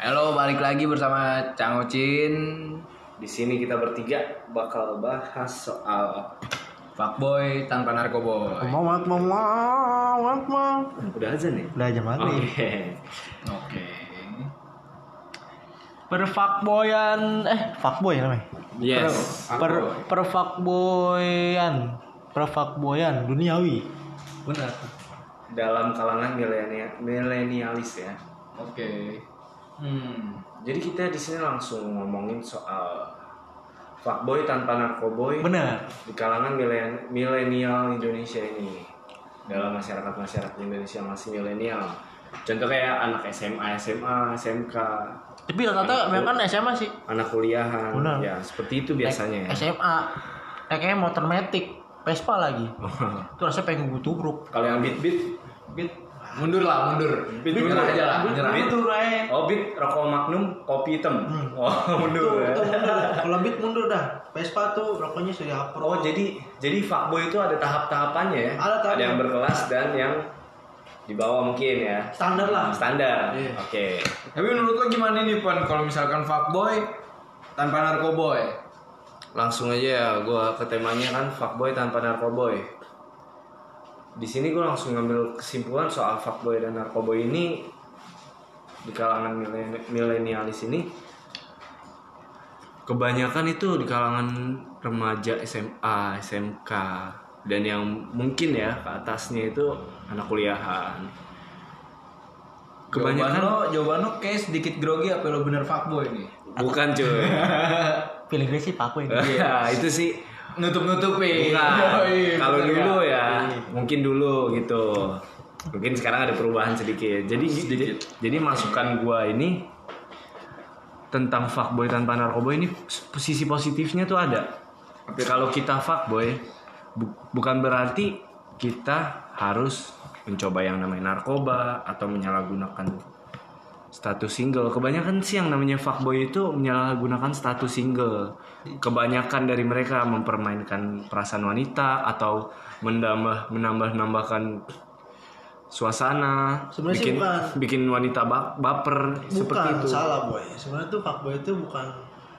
Halo, balik lagi bersama Cang Ocin, Di sini kita bertiga bakal bahas soal fuckboy tanpa narkoboy. Mau mau mau mau mau mau. udah aja nih. Udah jam Oke. maghrib. Oke. Perfakboyan eh fuckboy namanya. Yes. Per, per perfakboyan. Perfakboyan duniawi. Benar. Dalam kalangan milenia- milenialis ya. Oke. Hmm. Jadi kita di sini langsung ngomongin soal fuckboy tanpa narkoboy Bener. di kalangan milen- milenial Indonesia ini. Dalam masyarakat masyarakat Indonesia masih milenial. Contoh kayak anak SMA, SMA, SMK, Tapi rata-rata memang kan SMA sih. anak kuliahan, Benar. ya seperti itu biasanya. ya. SMA. Kayaknya motor metik. Vespa lagi. Itu rasanya pengen gue tubruk. Kalau yang beat beat. Mundur lah, mundur. Bit Nyerah mundur. aja lah, nyerah. Mundur eh. oh beat rokok Magnum, kopi hitam. Oh mundur ya. Kalau beat mundur dah. Vespa tuh rokoknya sudah Oh jadi jadi fuckboy itu ada tahap-tahapannya ya? Ada tahapnya. yang berkelas dan yang di bawah mungkin ya. standar lah. Standar. Iya. Oke. Tapi menurut lo gimana nih, Pan? Kalau misalkan fuckboy tanpa narkoboy? Langsung aja ya gua ke temanya kan fuckboy tanpa narkoboy. Di sini gue langsung ngambil kesimpulan soal fuckboy dan narkoboy ini di kalangan milen- milenialis ini kebanyakan itu di kalangan remaja SMA, SMK dan yang mungkin ya ke atasnya itu anak kuliahan. Jawaban Kebanyakan lo, jawaban lo kayak sedikit grogi apa lo bener fuckboy nih? bukan cuy. Feeling gue sih fuckboy. Ya, itu sih Yoi, Kalau dulu ya, mungkin dulu gitu. Mungkin sekarang ada perubahan sedikit. Jadi jadi, jadi masukan gua ini tentang fuckboy tanpa narkoba ini sisi positifnya tuh ada. Tapi kalau kita fuckboy bu- bukan berarti kita harus mencoba yang namanya narkoba atau menyalahgunakan status single. Kebanyakan sih yang namanya fuckboy itu menyalahgunakan status single. Kebanyakan dari mereka mempermainkan perasaan wanita atau menambah menambah nambahkan suasana, Sebenarnya bikin bukan. bikin wanita ba- baper seperti Bukan itu. salah boy. Sebenarnya tuh fuckboy itu bukan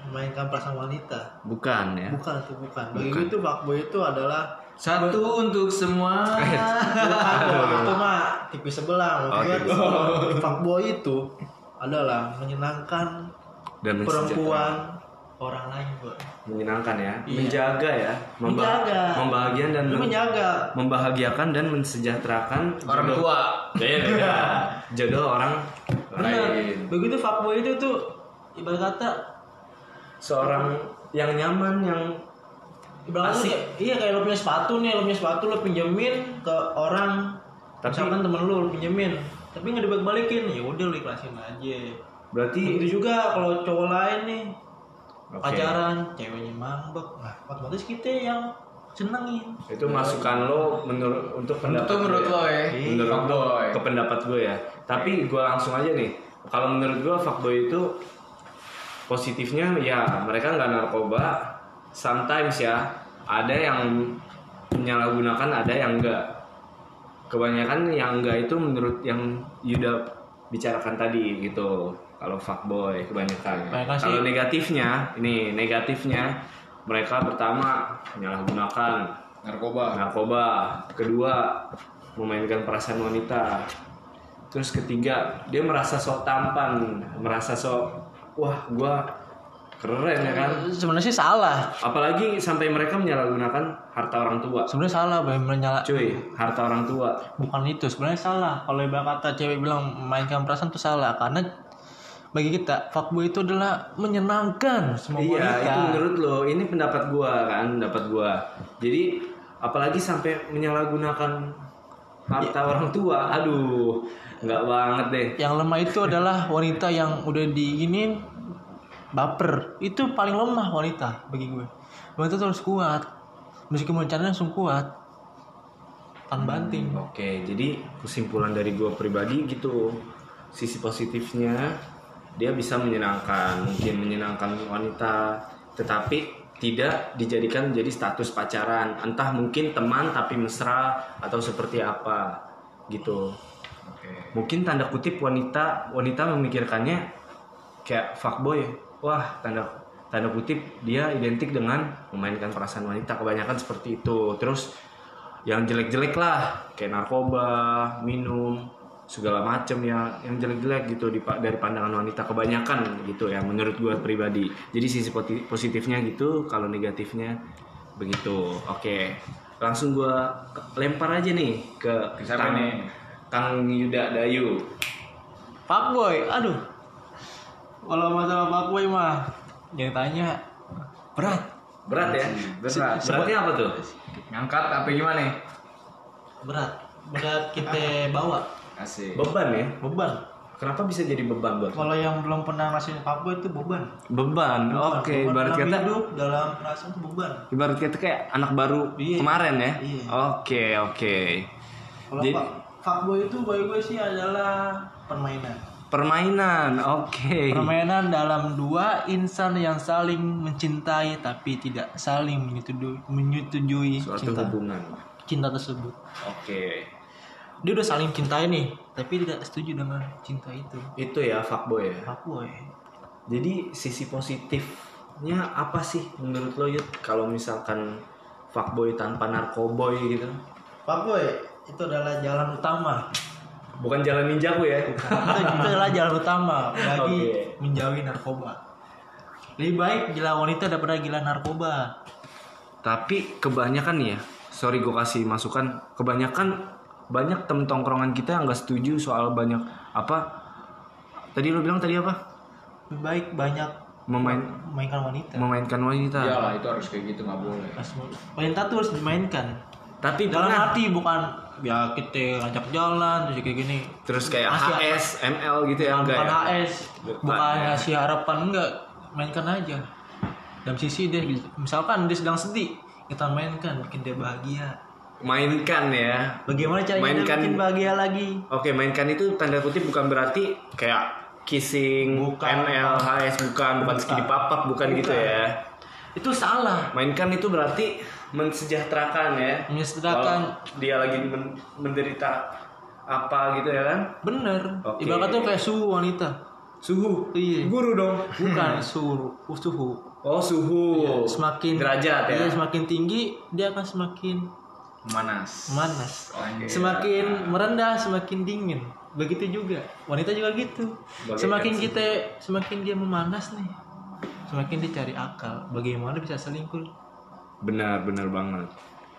memainkan perasaan wanita. Bukan ya. Bukan itu bukan. Bagi Bukan. gue itu fuckboy itu adalah Satu untuk semua. bukan itu mah tipis sebelah. Oh, Maksud gue tipis fuckboy itu adalah menyenangkan Dan perempuan orang lain boy. menyenangkan ya, Iya. menjaga ya, memba- Menjaga. membahagiakan dan men- menjaga. membahagiakan dan mensejahterakan Orang jodoh- tua. Iya. jodoh orang Benar. lain. Begitu fuckboy itu tuh ibarat kata Seorang yang nyaman yang Asik. kayak- iya kayak lo punya sepatu nih, lo punya sepatu lo pinjemin ke orang. Tapi- misalkan temen lo, lo pinjemin. Tapi nggak dibalik-balikin. Ya udah lo ikhlasin aja. Berarti begitu juga kalau cowok lain nih. Oke. pacaran ceweknya mambek nah otomatis kita yang senengin. Itu masukan lo menurut untuk pendapat Itu menurut gue lo ya? menurut Fuckboy. ke pendapat gue ya? Tapi gue langsung aja nih. Kalau menurut gue fuckboy itu positifnya ya mereka nggak narkoba. Sometimes ya ada yang menyalahgunakan ada yang enggak kebanyakan yang enggak itu menurut yang Yuda bicarakan tadi gitu. Kalau fuckboy kebanyakan. Kalau negatifnya ini negatifnya mereka pertama menyalahgunakan. Narkoba. narkoba. Kedua memainkan perasaan wanita. Terus ketiga dia merasa sok tampan merasa sok wah gua keren ya kan? Sebenarnya sih salah. Apalagi sampai mereka menyalahgunakan harta orang tua. Sebenarnya salah Bay, menyala cuy harta orang tua. Bukan itu. Sebenarnya salah. Kalau ibarat kata cewek bilang mainkan perasaan itu salah. Karena bagi kita fuckboy itu adalah menyenangkan semua iya wanita. itu menurut lo. Ini pendapat gua kan? Pendapat gua. Jadi apalagi sampai menyalahgunakan harta orang tua aduh nggak banget deh. Yang lemah itu adalah wanita yang udah diinin baper. Itu paling lemah wanita bagi gue. Wanita tuh harus kuat. Meskipun rencananya langsung kuat tan banting. Oke, jadi kesimpulan dari gue pribadi gitu, sisi positifnya dia bisa menyenangkan, mungkin menyenangkan wanita, tetapi tidak dijadikan menjadi status pacaran, entah mungkin teman tapi mesra atau seperti apa gitu. Mungkin tanda kutip wanita wanita memikirkannya kayak fuckboy. Wah tanda tanda kutip dia identik dengan memainkan perasaan wanita. Kebanyakan seperti itu. Terus yang jelek-jelek lah. Kayak narkoba minum segala macem ya yang jelek-jelek gitu di, dari pandangan wanita. Kebanyakan gitu ya menurut gue pribadi. Jadi sisi positifnya gitu kalau negatifnya begitu. Oke. Langsung gue lempar aja nih ke Ke siapa nih? Kang Yuda Dayu Fuckboy, aduh. Kalau masalah fuckboy mah yang tanya berat. berat ya berat beratnya apa tuh Ngangkat apa gimana nih? Berat. Berat kita bawa Asik. beban ya beban. kenapa bisa jadi beban buat Kalau yang belum pernah ngerasain fuckboy itu beban. beban oke Beban ibarat dalam kata hidup dalam perasaan itu beban. ibarat kata kayak anak baru Iya. kemarin ya Iya. oke oke Kalau Jadi- fuck- fuckboy itu bagi gue sih adalah permainan. permainan oke Permainan dalam dua insan yang saling mencintai tapi tidak saling menyetujui, menyetujui suatu cinta hubungan cinta tersebut. oke Dia udah saling cintai nih, tapi tidak setuju dengan cinta itu. itu ya fuckboy ya Fuckboy. jadi sisi positifnya apa sih menurut lo Yud kalau misalkan fuckboy tanpa narkoboy gitu Fuckboy itu adalah jalan utama. bukan jalan ninjaku ya itu, itu adalah jalan utama bagi Oke. menjauhi narkoba. Lebih baik gila wanita daripada gila narkoba. tapi kebanyakan nih ya sorry gue kasih masukan kebanyakan banyak temen tongkrongan kita yang nggak setuju soal banyak apa tadi lo bilang tadi apa Lebih baik banyak memain memainkan wanita. memainkan wanita Iyalah itu harus kayak gitu nggak boleh. Pas- Wanita tuh harus dimainkan. Tapi Dalam pernah hati bukan ya kita ngajak jalan terus kayak gini. terus kayak Masih HS ML gitu ya bukan, enggak bukan ya HS, Bukan, bukan ya. ngasih harapan enggak, mainkan aja. Dalam sisi dia misalkan dia sedang sedih, kita mainkan bikin dia bahagia. mainkan ya Bagaimana caranya dia Mainkan- bikin bahagia lagi? Oke, mainkan itu tanda kutip bukan berarti kayak kissing, Bukan. ML, HS bukan, bukan skidi papak, bukan, gitu ya. Itu salah. Mainkan itu berarti mensejahterakan ya. Kalau dia lagi men- menderita apa gitu ya kan? bener. Oke. Ibaratnya tuh kayak suhu wanita. Suhu. Iya. Guru dong. Bukan suhu, suhu. Oh, suhu. Iya, Semakin derajat ya. Iya, semakin tinggi dia akan semakin Manas. manas. Oke. Semakin merendah semakin dingin. Begitu juga wanita juga gitu. Bagaikan Semakin kita semakin dia memanas nih, semakin dia cari akal. Bagaimana bisa selingkuh? Benar, benar banget.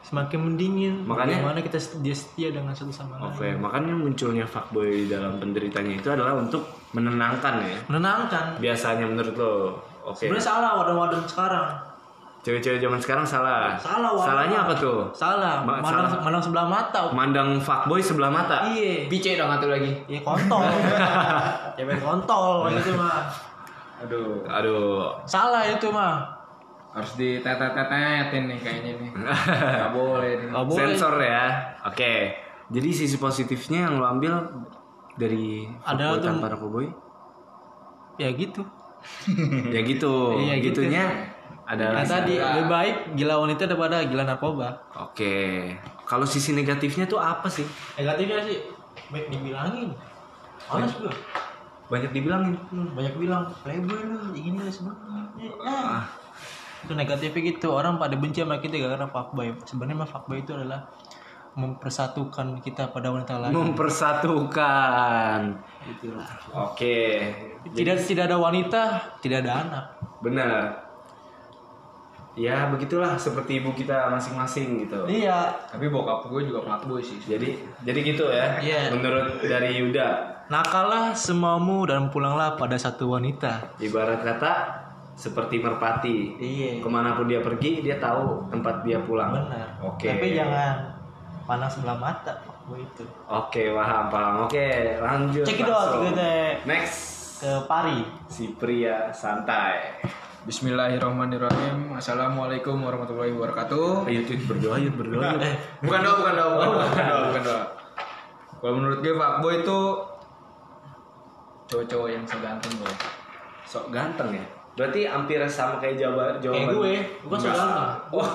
Semakin mendingin. Makanya- bagaimana kita dia setia dengan satu sama lain. Oke, makanya munculnya fuckboy dalam penderitanya itu adalah untuk menenangkan ya. Menenangkan. Biasanya menurut lo. Oke. Sebenarnya salah wadah-wadah sekarang. Cewek-cewek zaman sekarang salah. Salah, wadah. Salahnya apa tuh? Salah. Ma- Mandang, salah. mandang sebelah mata. Mandang fuckboy sebelah mata. Iya. Pice dong satu lagi. Ya kontol. Cewek kontol itu mah. Aduh. Aduh. Salah itu mah. Harus ditetet-tetetin nih kayaknya nih. Gak boleh nih. Gak boleh. Sensor ya. Oke. Jadi sisi positifnya yang lo ambil dari Ada tuh- tanpa narkoboy? Ya gitu. ya gitu. Iya, gitu. Gitunya ada Yang tadi lebih baik gila wanita daripada gila narkoba. Oke. Kalau sisi negatifnya tuh apa sih? Negatifnya sih baik dibilangin. Males gua. Banyak dibilangin. Hmm, Banyak bilang playboy lu, ini lah sebenarnya. Ah. Itu negatifnya gitu. Orang pada benci sama kita gara-gara fuckboy. Sebenarnya mah fuckboy itu adalah mempersatukan kita pada wanita lain. Mempersatukan. Itulah. Oke. Tidak tidak ada wanita, tidak ada anak. Benar. Ya begitulah seperti ibu kita masing-masing gitu. Iya. Tapi bokap gue juga fuckboy sih. Jadi jadi gitu ya. Iya. Menurut dari Yuda, Nakallah semaumu dan pulanglah pada satu wanita. ibarat kata seperti merpati. Iya. Ke mana pun dia pergi, dia tahu tempat dia pulang. Benar. Oke. Tapi jangan pandang sebelah mata fuckboy itu. Oke, paham, paham. Oke, lanjut. Cek kita Next, ke Pari. si pria santai. Bismillahirrahmanirrahim. Assalamualaikum warahmatullahi wabarakatuh. Ayo tuh berdoa, yuk berdoa. yuk. Eh, Bukan doa, bukan doa, bukan doa, bukan doa, bukan doa. Kalau menurut gue fuckboy itu cowok-cowok yang seganteng boy. Sok ganteng ya. Berarti hampir sama kayak jawaban jawaban. Kayak gue, gue Enggak. ganteng. Oh,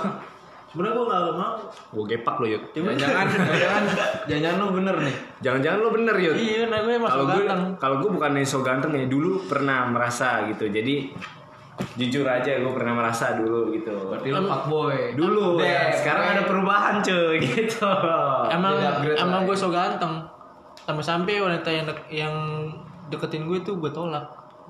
Sebenarnya gue nggak mau. Gue gepak lo yuk. Jangan-jangan, jangan-jangan, jangan-jangan lu bener nih. Jangan-jangan lo bener yuk. Iya, nah gue masuk Kalau gue ganteng. kalau gue bukan so ganteng ya dulu pernah merasa gitu. Jadi jujur aja gue pernah merasa dulu gitu. Berarti lu fuckboy. Dulu Deh, ya, sekarang ada perubahan cuy gitu. Emang emang gue so ganteng. Sampai-sampai wanita yang dek- yang deketin gue tuh gue tolak.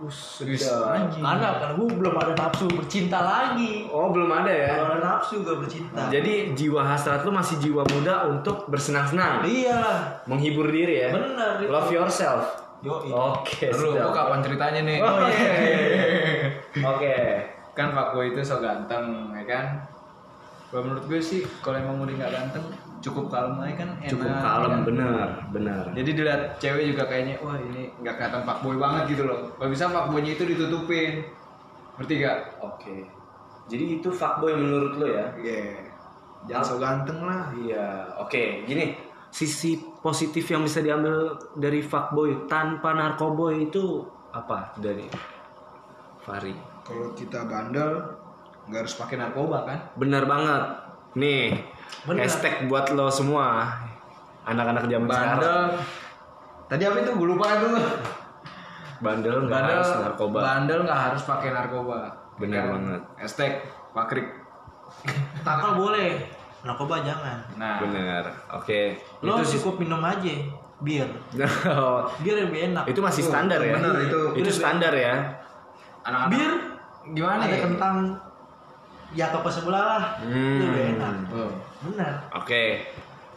Serius. Karena karena gue belum ada nafsu bercinta lagi. Oh belum ada ya. Belum ada nafsu gue bercinta. Jadi jiwa hasrat lu masih jiwa muda untuk bersenang-senang, Iya menghibur diri ya. Bener itu. Love yourself. Yo, Oke, Lu, sedap. gua kapan ceritanya nih? Oh, iya. Oke. kan fuckboy itu so ganteng, ya kan? Kalau menurut gue sih, kalau emang udah nggak ganteng, cukup kalem aja kan enak. Cukup ya kalem kan? bener, bener. Jadi dilihat cewek juga kayaknya, wah ini nggak kelihatan fuckboy banget gitu loh. Kalau bisa fuckboynya itu ditutupin. Ngerti gak? Oke. Jadi itu fuckboy menurut lo ya? Iya. Jangan so ganteng lah. Iya. Oke, gini. Sisi positif yang bisa diambil dari fuckboy tanpa narkoboy itu apa dari Fari? Kalau kita bandel, nggak harus pakai narkoba kan? Bener banget. Nih, Bener. hashtag buat lo semua. Anak-anak zaman sekarang. Bandel. Tadi apa itu? Gue lupa tuh. Bandel nggak Bandel, harus narkoba. Bandel nggak harus pakai narkoba. Bener Kan? banget. Hashtag pakrik. Takal boleh. Narkoba jangan. Nah, Bener. Oke. Lo Itu sih- cukup minum aja bir. Oh, Bir lebih enak. itu masih standar ya? bener, itu- itu standar ya. anak-anak bir gimana ada ya? kentang ya toko sebelah lah. Hmm. Itu lebih enak. Oh. Benar. Oke.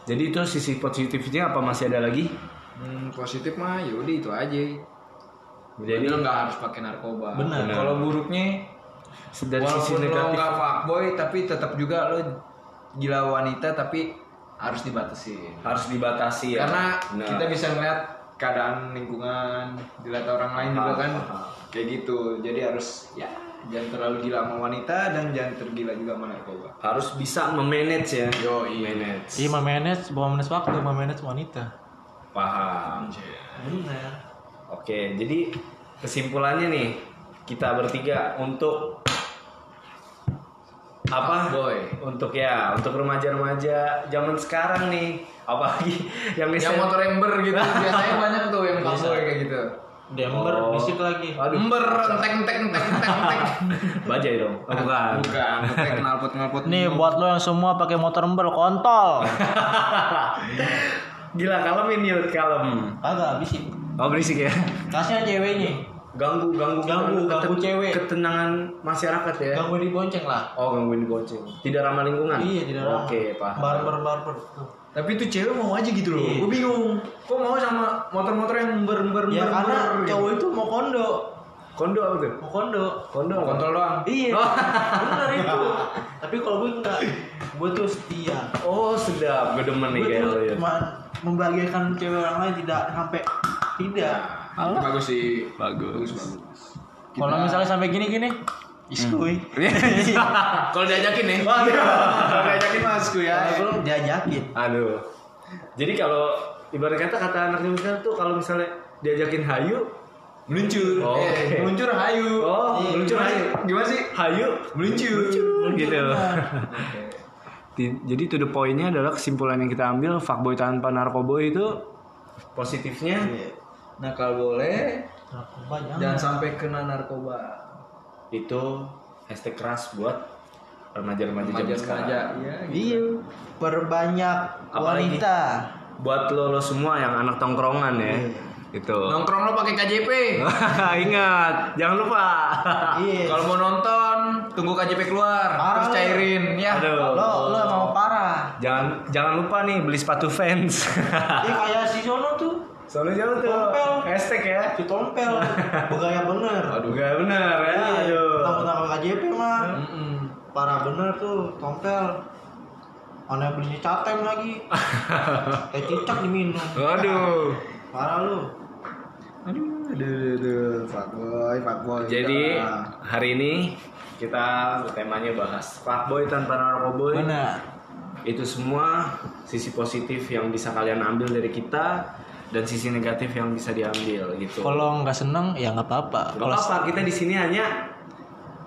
Jadi itu sisi positifnya apa masih ada lagi? Hmm, positif mah yaudah itu aja. Jadi Jadi lo nggak harus pakai narkoba. Bener. Kalau buruknya, dari sisi walaupun lo negatif nggak fuckboy, tapi tetap juga lo gila wanita, tapi harus dibatasi. harus dibatasi ya. Karena Benar. kita bisa melihat keadaan lingkungan, dilihat orang lain juga kan, kayak gitu. Jadi harus ya jangan terlalu gila sama wanita dan jangan tergila juga sama narkoba. harus bisa memanage ya. Yo, manage. Iya, memanage, bukan memanage waktu, memanage wanita. Paham. Benar. Oke, jadi kesimpulannya nih kita bertiga untuk apa? Boy. Untuk ya, untuk remaja-remaja zaman sekarang nih, apalagi yang Yang misalnya motor ember gitu, biasanya banyak tuh yang kayak gitu. Dember, Oh. bisik lagi. Aduh, Ember, entek, entek, entek, entek, entek. bajai dong. Oh, bukan. Bukan, knalpot, knalpot. Nih buat lo yang semua pakai motor ember kontol. Gila, kalemin yuk, kalem. Agak bisik. Oh berisik ya. Kasih ceweknya. Ganggu, ganggu, Ganggu, ganggu cewek. Ketenangan masyarakat ya. Ganggu dibonceng lah. Oh, gangguin bonceng. Tidak ramah lingkungan. Iya, tidak ramah. Oke, paham. Barber barber. Tapi itu cewek mau aja gitu loh. Iya. Gue bingung. Kok mau sama motor-motor yang ember, ember, Ya karena ember, cowok itu mau kondo. Kondo apa tuh? Mau kondo. Kondo. apa? Kontrol doang. Iya. Benar itu. Tapi kalau gue enggak. Gue tuh setia. Oh, sedap. Gue demen nih kayak lo ya. cuma membahagiakan cewek orang lain tidak sampai tidak. Nah, bagus sih. Bagus. bagus. Kalau misalnya sampai gini-gini, iskuy. Kalau diajakin nih. Kalau diajakin masku ya. Kalau diajakin. Aduh. Jadi kalau ibarat kata kata anak zaman sekarang tuh kalau misalnya diajakin hayu, Meluncur. Oh, Eh, oke. meluncur hayu. Oh, Iya, meluncur hayu. Gimana sih? hayu Meluncur. gitu. Benar. Ti- Jadi to the point-nya adalah kesimpulan yang kita ambil fuckboy tanpa narkoboy itu positifnya Nah kalau boleh Narkoba jangan. jangan sampai kena narkoba. Itu hashtag keras buat remaja-remaja zaman Remaja sekarang. remaja. Iya. gitu. Iya. Perbanyak Apalagi? wanita. Buat lo, lo semua yang anak tongkrongan ya. Itu. Nongkrong lo pakai KJP. Ingat, jangan lupa. Iya. Kalau mau nonton, tunggu KJP keluar, Parah terus lo. cairin ya. Aduh. Lo lo mau parah. Jangan jangan lupa nih beli sepatu fans. Iya kayak si Sono tuh. Soalnya jangan tuh. Tompel. Hashtag ya. Si tompel. Begaya bener. Aduh, gak bener ya. Iya. Aduh. Tangkap KJP mah. Mm-mm. Parah bener tuh tompel. Mana belinya catem lagi. Teh cicak diminum. Waduh. Parah lu. Aduh, aduh, aduh, fuckboy, fuckboy. Jadi Udah. hari ini kita temanya bahas fuckboy tanpa narkoboy. Benar. Itu semua sisi positif yang bisa kalian ambil dari kita dan sisi negatif yang bisa diambil gitu. Kalau nggak seneng ya nggak apa-apa. Kalau apa-apa, kita di sini hanya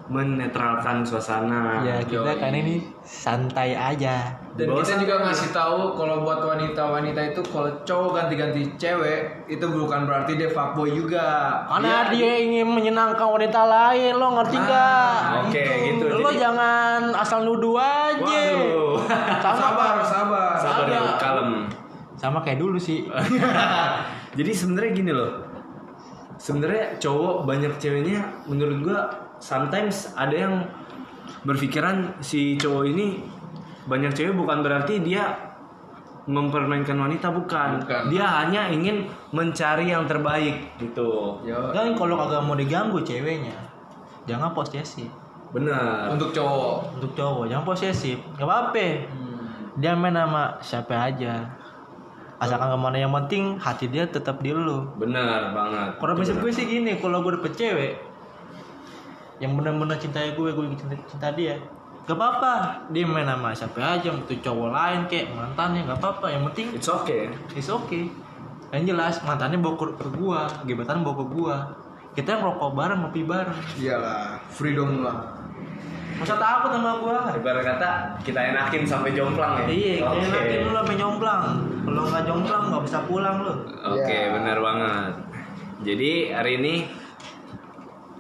menetralkan suasana. ya kita Yoi. kan ini santai aja Dan Bawa kita juga ngasih tahu kalau buat wanita-wanita itu kalau cowok ganti-ganti cewek itu bukan berarti dia fuckboy juga. karena Dia- dia ingin menyenangkan wanita lain lo ngerti gak Oke, gitu. lo Jadi- jangan asal nuduh aja Waduh. sama sabar, sabar. Sabar ya, Ada. kalem. sama kayak dulu sih Jadi sebenarnya gini loh. Sebenarnya cowok banyak ceweknya menurut gua sometimes ada yang berpikiran si cowok ini banyak cewek bukan berarti dia mempermainkan wanita bukan. Bukan. Dia hanya ingin mencari yang terbaik gitu. Yo, kan kalau kagak mau diganggu ceweknya jangan posesif Benar. untuk cowok. untuk cowok jangan posesif gak apa-apa dia main sama siapa aja asalkan ke mana yang penting hati dia tetap di lu Benar banget. kalau prinsip gue sih gini kalau gue dapet cewek yang benar-benar cintai gue gue cinta, cinta dia gak apa-apa dia main sama siapa aja itu cowok lain kayak mantannya gak apa-apa yang penting It's okay. it's okay yang jelas mantannya bawa ke, ke gua gebetan bawa ke gua kita ngerokok bareng ngopi bareng Iyalah, freedom lah. masa takut sama gua Ibarat kata kita enakin sampai jomplang ya. iya Oke. kayak nanti lu sampai nyomplang kalau nggak jomplang nggak bisa pulang lu Oke, Ya. benar banget. Jadi hari ini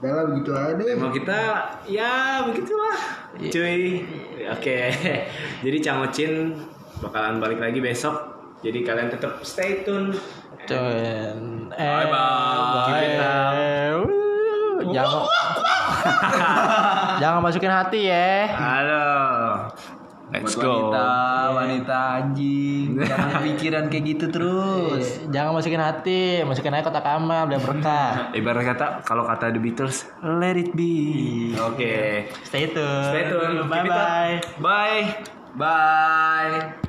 Udah begitu aja deh. tema kita ya begitulah, cuy. Oke. Jadi Cangocin bakalan balik lagi besok. Jadi kalian tetap stay tune. Eh, it up. Wuh, Jangan Jangan masukin hati ya. Halo. Let's Buat go. wanita, wanita anjing, jangan pikiran kayak gitu terus. Jangan masukin hati, masukin aja kotak amal biar berkah. Ibarat kata kalau kata The Beatles, let it be. Oke. Stay tune. Stay tune. Bye bye. Bye. Bye.